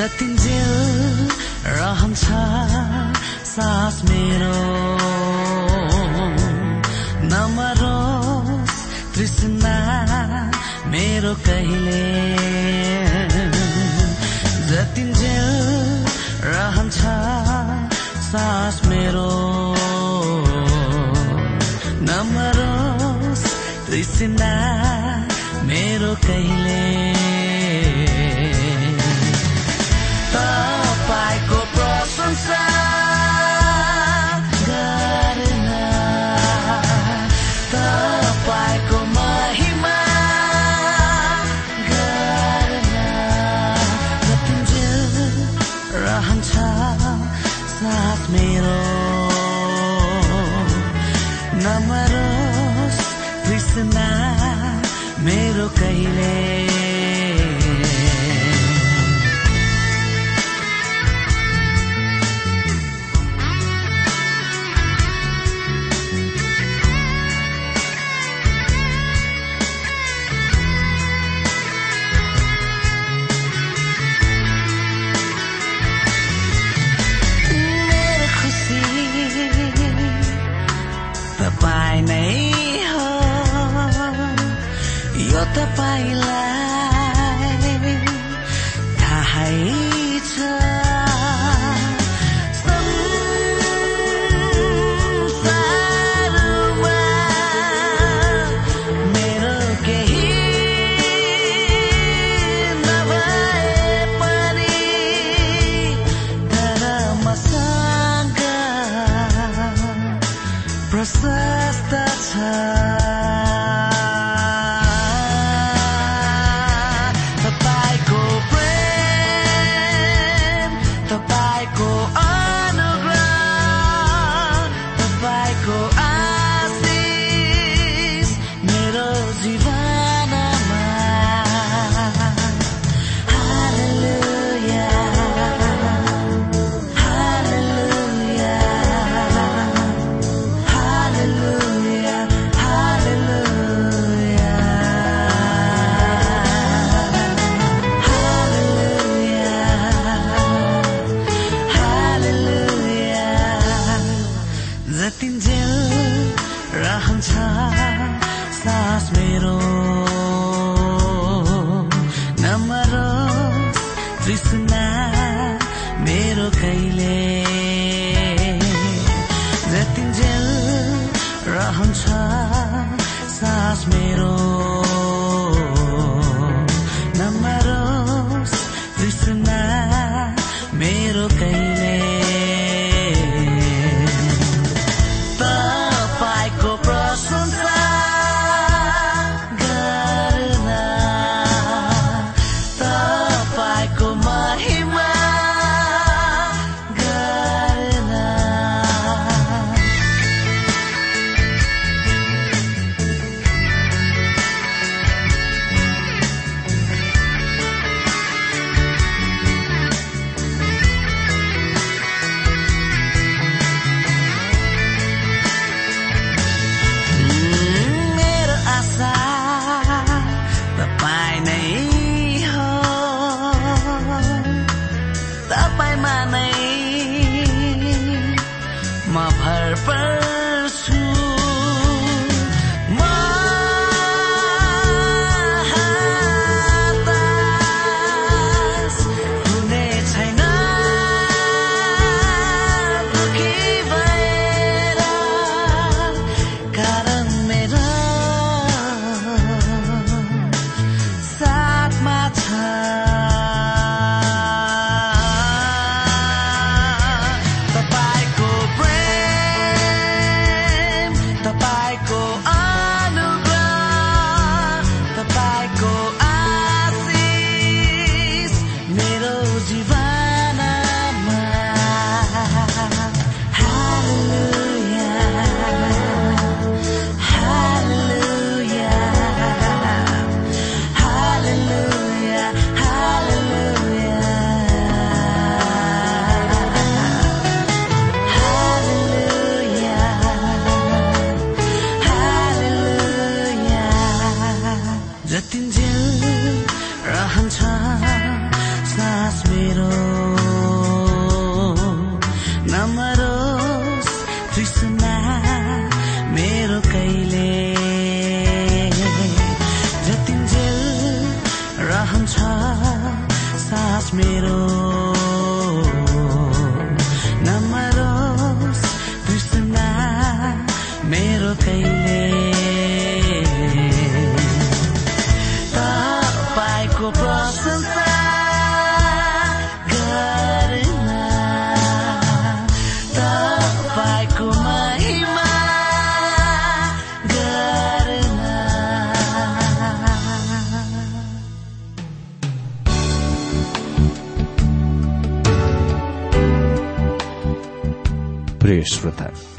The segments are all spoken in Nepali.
जतिन्जेल रहन्छ सास मेरो। नमरोस् तृष्णा मेरो कहिले। जतिन्जेल रहन्छ सास मेरो। नमरोस् तृष्णा मेरो कहिले। मेरो रहन्छ सास मेरो नमरोस्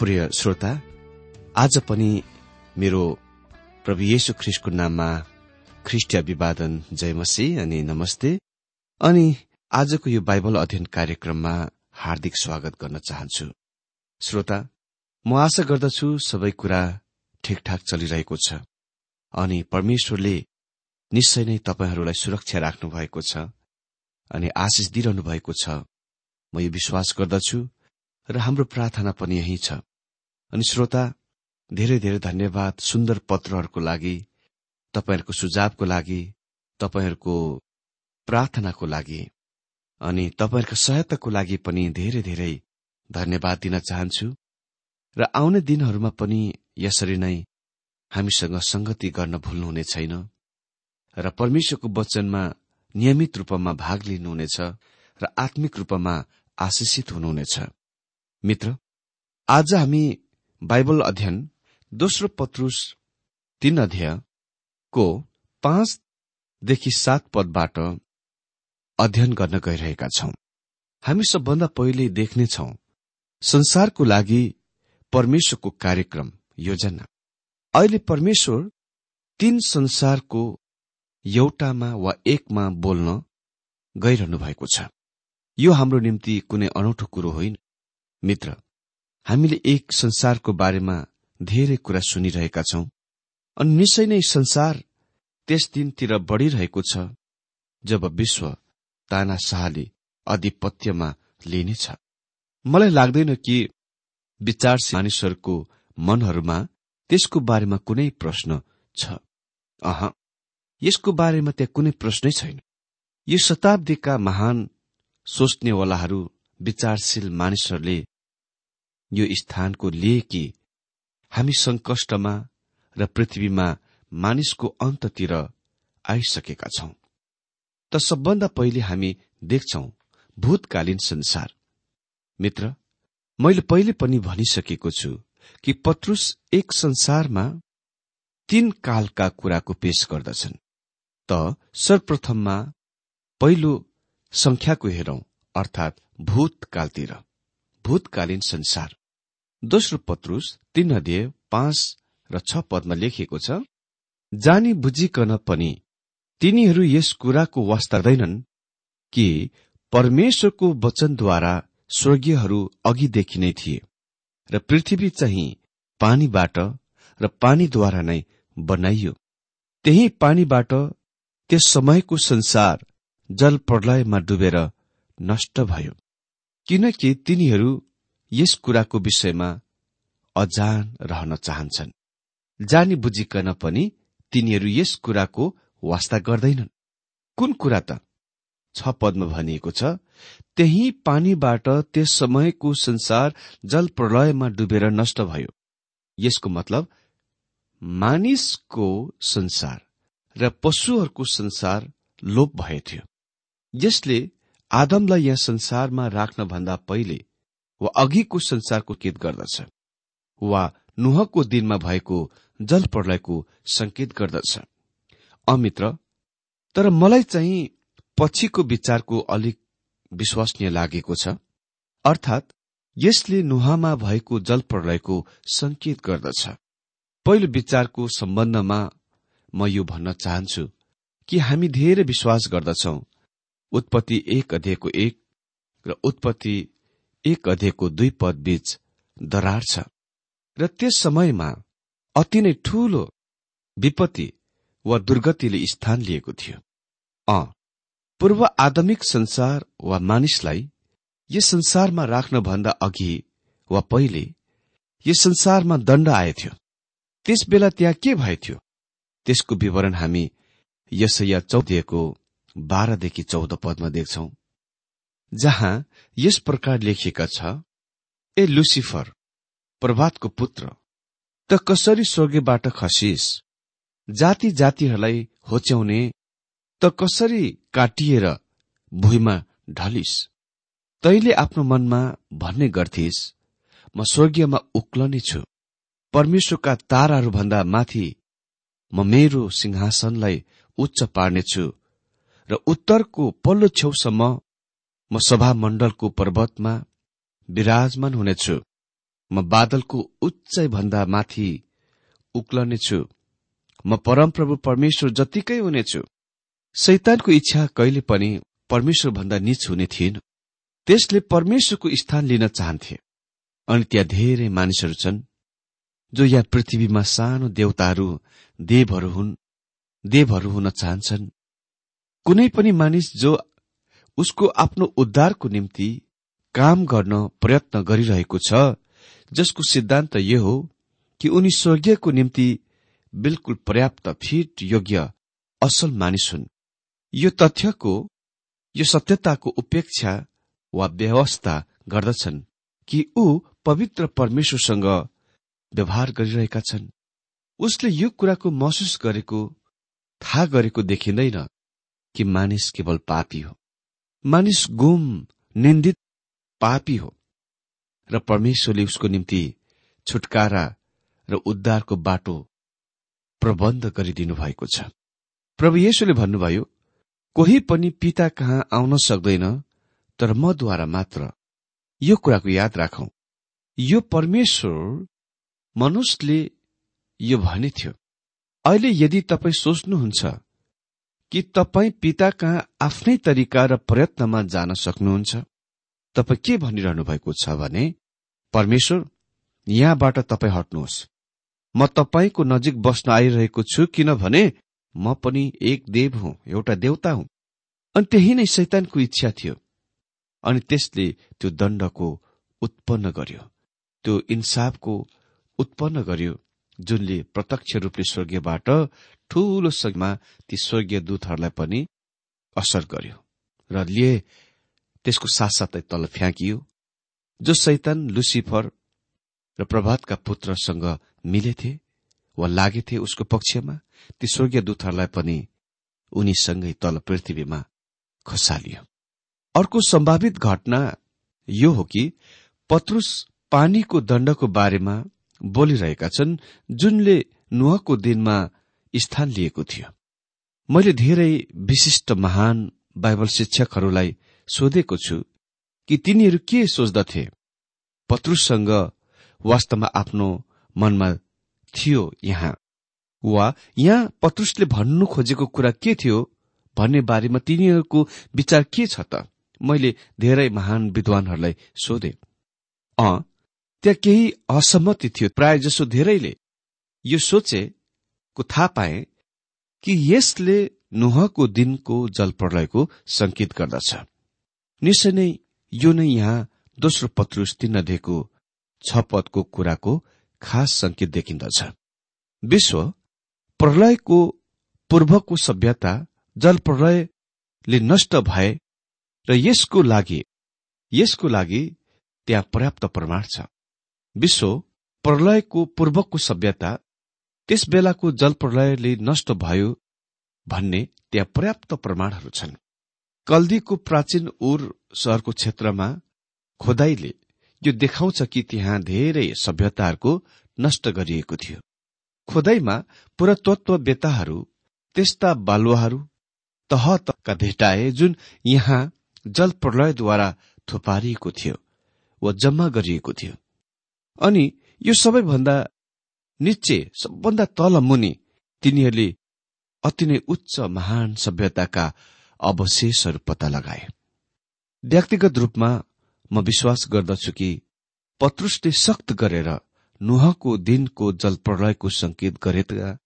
प्रिय श्रोता आज पनि मेरो प्रभु येशु ख्रिस्टको नाममा ख्रिस्टिया विवादन जयमसी अनि नमस्ते। अनि आजको यो बाइबल अध्ययन कार्यक्रममा हार्दिक स्वागत गर्न चाहन्छु। श्रोता म आशा गर्दछु सबै कुरा ठिकठाक चलिरहेको छ अनि परमेश्वरले निश्चय नै तपाईँहरूलाई सुरक्षा राख्नु भएको छ अनि आशिष दिइरहनु भएको छ। म यो विश्वास गर्दछु र हाम्रो प्रार्थना पनि यही छ। अनि श्रोता धेरै धेरै धन्यवाद सुन्दर पत्रहरूको लागि तपाईँहरूको सुझावको लागि तपाईँहरूको प्रार्थनाको लागि अनि तपाईँहरूको सहायताको लागि पनि धेरै धेरै धन्यवाद दिन चाहन्छु। र आउने दिनहरूमा पनि यसरी नै हामीसँग संगति गर्न भुल्नुहुने छैन र परमेश्वरको वचनमा नियमित रूपमा भाग लिनुहुनेछ र आत्मिक रूपमा आशिषित हुनुहुनेछ। मित्र आज हामी बाइबल अध्ययन दोस्रो पत्रुस तीन अध्यायको पाँचदेखि सात पदबाट अध्ययन गर्न गइरहेका छौं। हामी सबभन्दा पहिले देख्नेछौ संसारको लागि परमेश्वरको कार्यक्रम योजना। अहिले परमेश्वर तीन संसारको एउटामा वा एकमा बोल्न गइरहनु भएको छ। यो हाम्रो निम्ति कुनै अनौठो कुरो होइन मित्र। हामीले एक संसारको बारेमा धेरै कुरा सुनिरहेका छौं। अनि निश्चय नै संसार त्यस दिनतिर बढ़िरहेको छ जब विश्व तानाशाहले आधिपत्यमा लिनेछ। मलाई लाग्दैन कि विचारशील मानिसहरूको मनहरूमा त्यसको बारेमा कुनै प्रश्न छ। अह यसको बारेमा त्यहाँ कुनै प्रश्नै छैन। यो शताब्दीका महान सोच्नेवालाहरू विचारशील मानिसहरूले यो स्थानको लिए कि हामी संकष्टमा र पृथ्वीमा मानिसको अन्ततिर आइसकेका छौं। त सबभन्दा पहिले हामी देख्छौ भूतकालीन संसार। मित्र मैले पहिले पनि भनिसकेको छु कि पत्रुस एक संसारमा तीन कालका कुराको पेश गर्दछन्। त सर्वप्रथममा पहिलो संख्याको हेरौं अर्थात भूतकालतिर भूतकालीन संसार। दोस्रो पत्रुस तीन अध्यय पाँच र छ पदमा लेखिएको छ जानी बुझिकन पनि तिनीहरू यस कुराको वास्तादैनन् कि परमेश्वरको वचनद्वारा स्वर्गीयहरू अघिदेखि नै थिए र पृथ्वी चाहिँ पानीबाट र पानीद्वारा नै बनाइयो। त्यही पानीबाट त्यस समयको संसार जल प्रलयमा डुबेर नष्ट भयो। किनकि तिनीहरू यस कुराको विषयमा अजान रहन चाहन्छन्। जानी बुझिकन पनि तिनीहरू यस कुराको वास्ता गर्दैनन्। कुन कुरा त? छ पदमा भनिएको छ त्यही पानीबाट त्यस समयको संसार जल प्रलयमा डुबेर नष्ट भयो। यसको मतलब मानिसको संसार र पशुहरूको संसार लोप भएथ्यो यसले आदमलाई यहाँ संसारमा राख्नभन्दा पहिले वा अघिको संसारको केद गर्दछ वा नुहको दिनमा भएको जल प्रलयको संकेत गर्दछ। अमित्र तर मलाई चाहिँ पछिको विचारको अलिक विश्वसनीय लागेको छ। अर्थात् यसले नुहामा भएको जल प्रलयको संकेत गर्दछ। पहिलो विचारको सम्बन्धमा म यो भन्न चाहन्छु कि हामी धेरै विश्वास गर्दछौ। उत्पत्ति एक अध्ययको एक र उत्पत्ति एक अध्ययको दुई पद बीच दरार छ। र त्यस समयमा अति नै ठूलो विपत्ति वा दुर्गतिले स्थान लिएको थियो। अ पूर्व आदमिक संसार वा मानिसलाई यस संसारमा राख्नभन्दा अघि वा पहिले यस संसारमा दण्ड आएथ्यो त्यस बेला त्यहाँ के भएथ्यो त्यसको विवरण हामी यसैया चौधिएको बाह्रदेखि चौध पदमा देख्छौ। जहाँ यस प्रकार लेखिएका छ ए लुसिफर प्रभातको पुत्र त कसरी स्वर्गबाट खसिस जाति जातिहरूलाई होच्याउने त कसरी काटिएर भुइँमा ढलिस तैले आफ्नो मनमा भन्ने गर्थिस् म स्वर्गीयमा उक्लने छु परमेश्वरका ताराहरूभन्दा माथि म मेरो सिंहासनलाई उच्च पार्नेछु र उत्तरको पल्लो छेउसम्म म सभामण्डलको पर्वतमा विराजमान हुनेछु। म बादलको उच्चाइ भन्दा माथि उक्लनेछु। म परमप्रभु परमेश्वर जतिकै हुनेछु। शैतानको इच्छा कहिले पनि परमेश्वर भन्दा निच हुने थिएन त्यसले परमेश्वरको स्थान लिन चाहन्थे। अनि त्यहाँ धेरै मानिसहरू छन् जो यहाँ पृथ्वीमा सानो देवताहरू देवहरू हुन् देवहरू हुन चाहन्छन्। कुनै पनि मानिस जो उसको आफ्नो उद्धारको निम्ति काम गर्न प्रयत्न गरिरहेको छ जसको सिद्धान्त यो हो कि उनी स्वर्गीयको निम्ति बिल्कुल पर्याप्त फिट योग्य असल मानिस हुन्। यो तथ्यको यो सत्यताको उपेक्षा वा व्यवस्था गर्दछन् कि ऊ पवित्र परमेश्वरसँग व्यवहार गरिरहेका छन्। उसले यो कुराको महसुस गरेको थाहा गरेको देखिँदैन कि मानिस केवल पापी हो। मानिस गुम निन्दित पापी हो र परमेश्वरले उसको निम्ति छुटकारा र उद्धारको बाटो प्रबन्ध गरिदिनु भएको छ। प्रभु येशुले भन्नुभयो कोही पनि पिता कहाँ आउन सक्दैन तर मद्वारा मात्र। यो कुराको याद राखौ। यो परमेश्वर मनुष्यले यो भने थियो अहिले यदि तपाईँ सोच्नुहुन्छ कि तपाईँ पिता कहाँ आफ्नै तरिका र प्रयत्नमा जान सक्नुहुन्छ? तपाईँ के भनिरहनु भएको छ भने परमेश्वर यहाँबाट तपाईँ हट्नुहोस्। म तपाईँको नजिक बस्न आइरहेको छु किनभने म पनि एक देव हुँ एउटा देवता हुँ। अनि त्यही नै शैतानको इच्छा थियो। अनि त्यसले त्यो दण्डको उत्पन्न गर्यो। त्यो इन्साफको उत्पन्न गर्यो। जुनले प्रत्यक्ष रूपले स्वर्गीयबाट ठूलो सगमा ती स्वर्गीय दूतहरूलाई पनि असर गर्यो र लिए त्यसको साथसाथै तल फ्याँकियो जो सैतन लुसिफर र प्रभातका पुत्रसँग मिलेथे वा लागेथे उसको पक्षमा ती स्वर्गीय दूतहरूलाई पनि उनीसँगै तल पृथ्वीमा खसालियो। अर्को सम्भावित घटना यो हो कि पत्रुस पानीको दण्डको बारेमा बोलिरहेका छन् जुनले नुहको दिनमा स्थान लिएको थियो। मैले धेरै विशिष्ट महान बाइबल शिक्षकहरूलाई सोधेको छु कि तिनीहरू के सोच्दथे। पत्रुससँग वास्तवमा आफ्नो मनमा थियो यहाँ। वा यहाँ पत्रुसले भन्नु खोजेको कुरा के थियो भन्ने बारेमा तिनीहरूको विचार के छ त? मैले धेरै महान विद्वानहरूलाई सोधे। अ त्यहाँ केही असहमति थियो। प्राय जसो धेरैले यो सोचे को थाहा पाए कि यसले नुहको दिनको जलप्रलयको संकेत गर्दछ। निश्चय नै यो नै यहाँ दोस्रो पत्रुस तीन अध्ययको छ पदको कुराको खास संकेत देखिन्दछ। विश्व प्रलयको पूर्वको सभ्यता जल प्रलयले नष्ट भए र यसको लागि यसको लागि त्यहाँ पर्याप्त प्रमाण छ। विश्व प्रलयको पूर्वको सभ्यता त्यस बेलाको जल प्रलयले नष्ट भयो भन्ने त्यहाँ पर्याप्त प्रमाणहरू छन्। कल्दीको प्राचीन उर सहरको क्षेत्रमा खोदाईले यो देखाउँछ कि त्यहाँ धेरै सभ्यताहरूको नष्ट गरिएको थियो। खोदाईमा पुरातत्व बेताहरू त्यस्ता बालुवाहरू तह तहका भेटाए जुन यहाँ जल प्रलयद्वारा थुपारिएको थियो वा जम्मा गरिएको थियो। अनि यो सबैभन्दा निचे सबभन्दा तल मुनि तिनीहरूले अति नै उच्च महान सभ्यताका अवशेषहरू पत्ता लगाए। व्यक्तिगत रूपमा म विश्वास गर्दछु कि पत्रुसले सक्त गरेर नुहको दिनको जल प्रलयको संकेत गरेका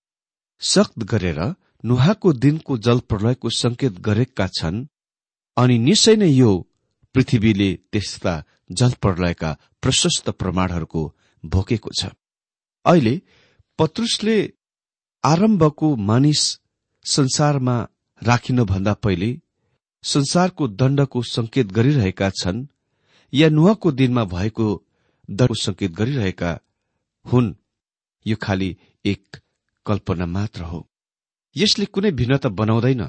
सक्त गरेर नुहाको दिनको जल प्रलयको संकेत गरेका छन् अनि निश्चय नै यो पृथ्वीले त्यस्ता जल प्रलयका प्रशस्त प्रमाणहरूको भोकेको छ। अहिले पत्रुसले आरम्भको मानिस संसारमा राखिनुभन्दा पहिले संसारको दण्डको संकेत गरिरहेका छन् या नुहाको दिनमा भएको दण्डको संकेत गरिरहेका हुन् यो खालि एक कल्पना मात्र हो। यसले कुनै भिन्नता बनाउँदैन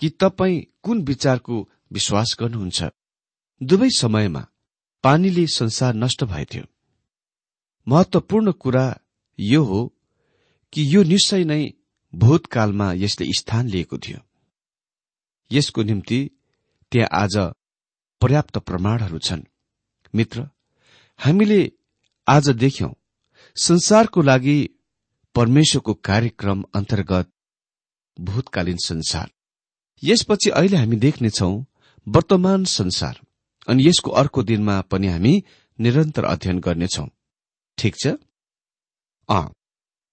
कि तपाईँ कुन विचारको विश्वास गर्नुहुन्छ। दुवै समयमा पानीले संसार नष्ट भएथ्यो। महत्वपूर्ण कुरा यो हो कि यो निश्चय नै भूतकालमा यसले स्थान लिएको थियो। यसको निम्ति त्यहाँ आज पर्याप्त प्रमाणहरू छन्। मित्र हामीले आज देख्यौं संसारको लागि परमेश्वरको कार्यक्रम अन्तर्गत भूतकालीन संसार। यसपछि अहिले हामी देख्नेछौ वर्तमान संसार। अनि यसको अर्को दिनमा पनि हामी निरन्तर अध्ययन गर्नेछौ। ठिक छ?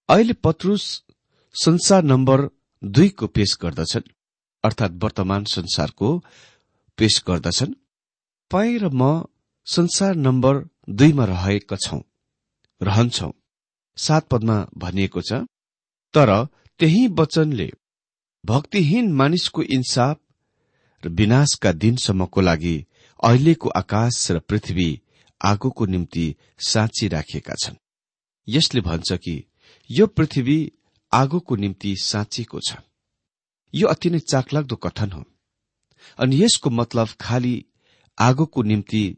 अहिले पत्रुस संसार नम्बर दुईको पेश गर्दछन् अर्थात वर्तमान संसारको पेश गर्दछन्। तपाईँ र म संसार नम्बर दुईमा रहेका छौं रहन्छौ सात पदमा भनिएको छ। तर त्यही वचनले भक्तिहीन मानिसको इन्साफ र विनाशका दिनसम्मको लागि अहिलेको आकाश र पृथ्वी आगोको निम्ति साँची राखिएका छन्। यसले भन्छ कि यो पृथ्वी आगोको निम्ति साँचिएको छ। यो अति नै चाकलाग्दो कथन हो। अनि यसको मतलब खालि आगोको निम्ति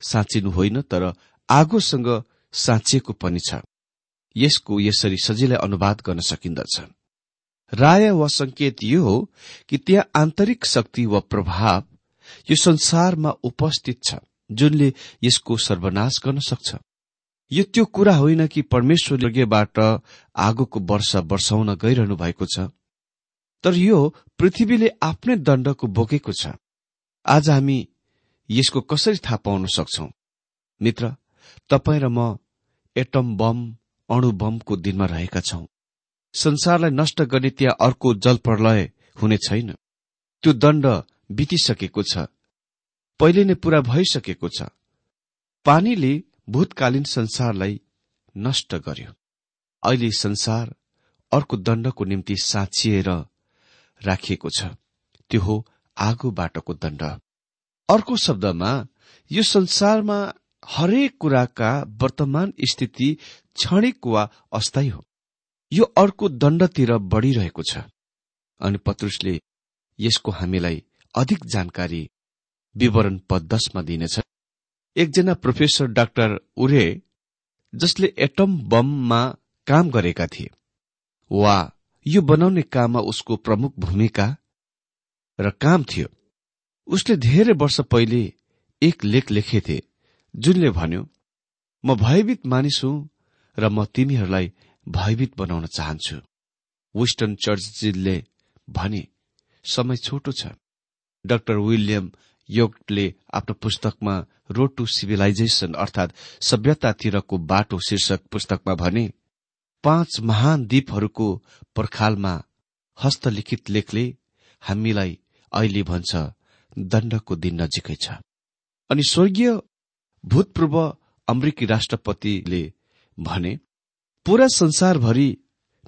साँचिनु होइन तर आगोसँग साँचिएको पनि छ। यसको यसरी सजिलै अनुवाद गर्न सकिन्दछ। राय वा संकेत यो हो कि त्यहाँ आन्तरिक शक्ति वा प्रभाव यो संसारमा उपस्थित छ जुनले यसको सर्वनाश गर्न सक्छ। यो त्यो कुरा होइन कि परमेश्वरबाट आगोको वर्षा वर्षाउन गइरहनु भएको छ। तर यो पृथ्वीले आफ्नै दण्डको बोकेको छ। आज हामी यसको कसरी थाहा पाउन सक्छौ? मित्र तपाईँ र म एटम बम अणु बमको दिनमा रहेका छौं। संसारलाई नष्ट गर्ने त्यहाँ अर्को जल प्रलय हुने छैन। त्यो दण्ड बितिसकेको छ। पहिले नै पूरा भइसकेको छ। पानीले भूतकालीन संसारलाई नष्ट गर्यो। अहिले संसार अर्को दण्डको निम्ति साँचिएर राखिएको छ। त्यो हो आगो बाटोको दण्ड। अर्को शब्दमा यो संसारमा हरेक कुराका वर्तमान स्थिति क्षणिक वा अस्थायी हो। यो अर्को दण्डतिर बढ़िरहेको छ। अनि पत्रुसले यसको हामीलाई अधिक जानकारी विवरण पद दशमा दिनेछ। एकजना प्रोफेसर डाक्टर उरे जसले एटम बममा काम गरेका थिए वा यो बनाउने काममा उसको प्रमुख भूमिका र काम थियो। उसले धेरै वर्ष पहिले एक लेख लेखेथे जुनले भन्यो म भयभीत मानिस हुँ र म तिमीहरूलाई भयभीत बनाउन चाहन्छु। विस्टन चर्चिलले भने समय छोटो छ। डाक्टर विलियम योगले आफ्नो पुस्तकमा रोड टु सिभिलाइजेशन अर्थात सभ्यतातिरको बाटो शीर्षक पुस्तकमा भने पाँच महान द्वीपहरूको पर्खालमा हस्तलिखित लेखले हामीलाई अहिले भन्छ दण्डको दिन नजिकै छ। अनि स्वर्गीय भूतपूर्व अमेरिकी राष्ट्रपतिले भने पूरा संसारभरि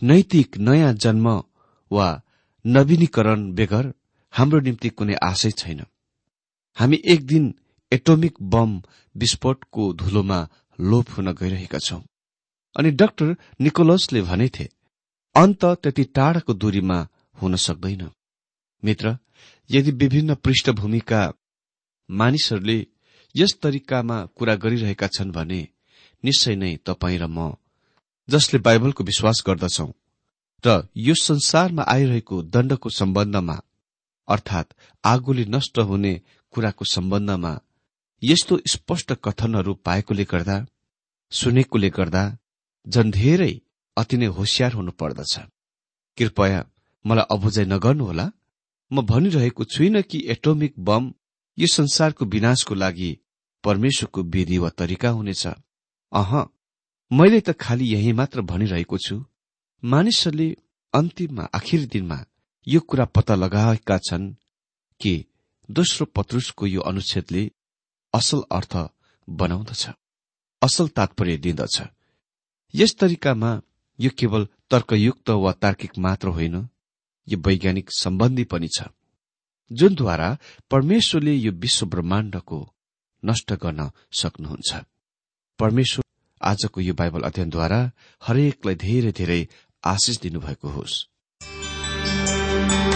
नैतिक नयाँ जन्म वा नवीनीकरण बेगर हाम्रो निम्ति कुनै आशय छैन। हामी एक दिन एटोमिक बम विस्फोटको धुलोमा लोप हुन गइरहेका छौं। अनि डाक्टर निकोलसले भनेथे अन्त त्यति टाढाको दूरीमा हुन सक्दैन। मित्र यदि विभिन्न पृष्ठभूमिका मानिसहरूले यस तरिकामा कुरा गरिरहेका छन् भने निश्चय नै तपाईँ र म जसले बाइबलको विश्वास गर्दछौ र यो संसारमा आइरहेको दण्डको सम्बन्धमा अर्थात आगोले नष्ट हुने कुराको सम्बन्धमा यस्तो स्पष्ट कथनहरू पाएकोले गर्दा सुनेकोले गर्दा झन् धेरै अति नै होसियार हुनु पर्दछ। कृपया मलाई अबुझाइ नगर्नुहोला। म भनिरहेको छुइनँ कि एटोमिक बम यो संसारको विनाशको लागि परमेश्वरको विधि वा तरिका हुनेछ। अह मैले त खालि यही मात्र भनिरहेको छु। मानिसहरूले अन्तिममा आखिर दिनमा यो कुरा पत्ता लगाएका छन् कि दोस्रो पत्रुसको यो अनुच्छेदले असल अर्थ बनाउँदछ असल तात्पर्य दिँदछ। यस तरिकामा यो केवल तर्कयुक्त वा तार्किक मात्र होइन यो वैज्ञानिक सम्बन्धी पनि छ जुनद्वारा परमेश्वरले यो विश्व ब्रह्माण्डको नष्ट गर्न सक्नुहुन्छ। परमेश्वर आजको यो बाइबल अध्ययनद्वारा हरेकलाई धेरै धेरै आशिष दिनुभएको होस्। Thank you.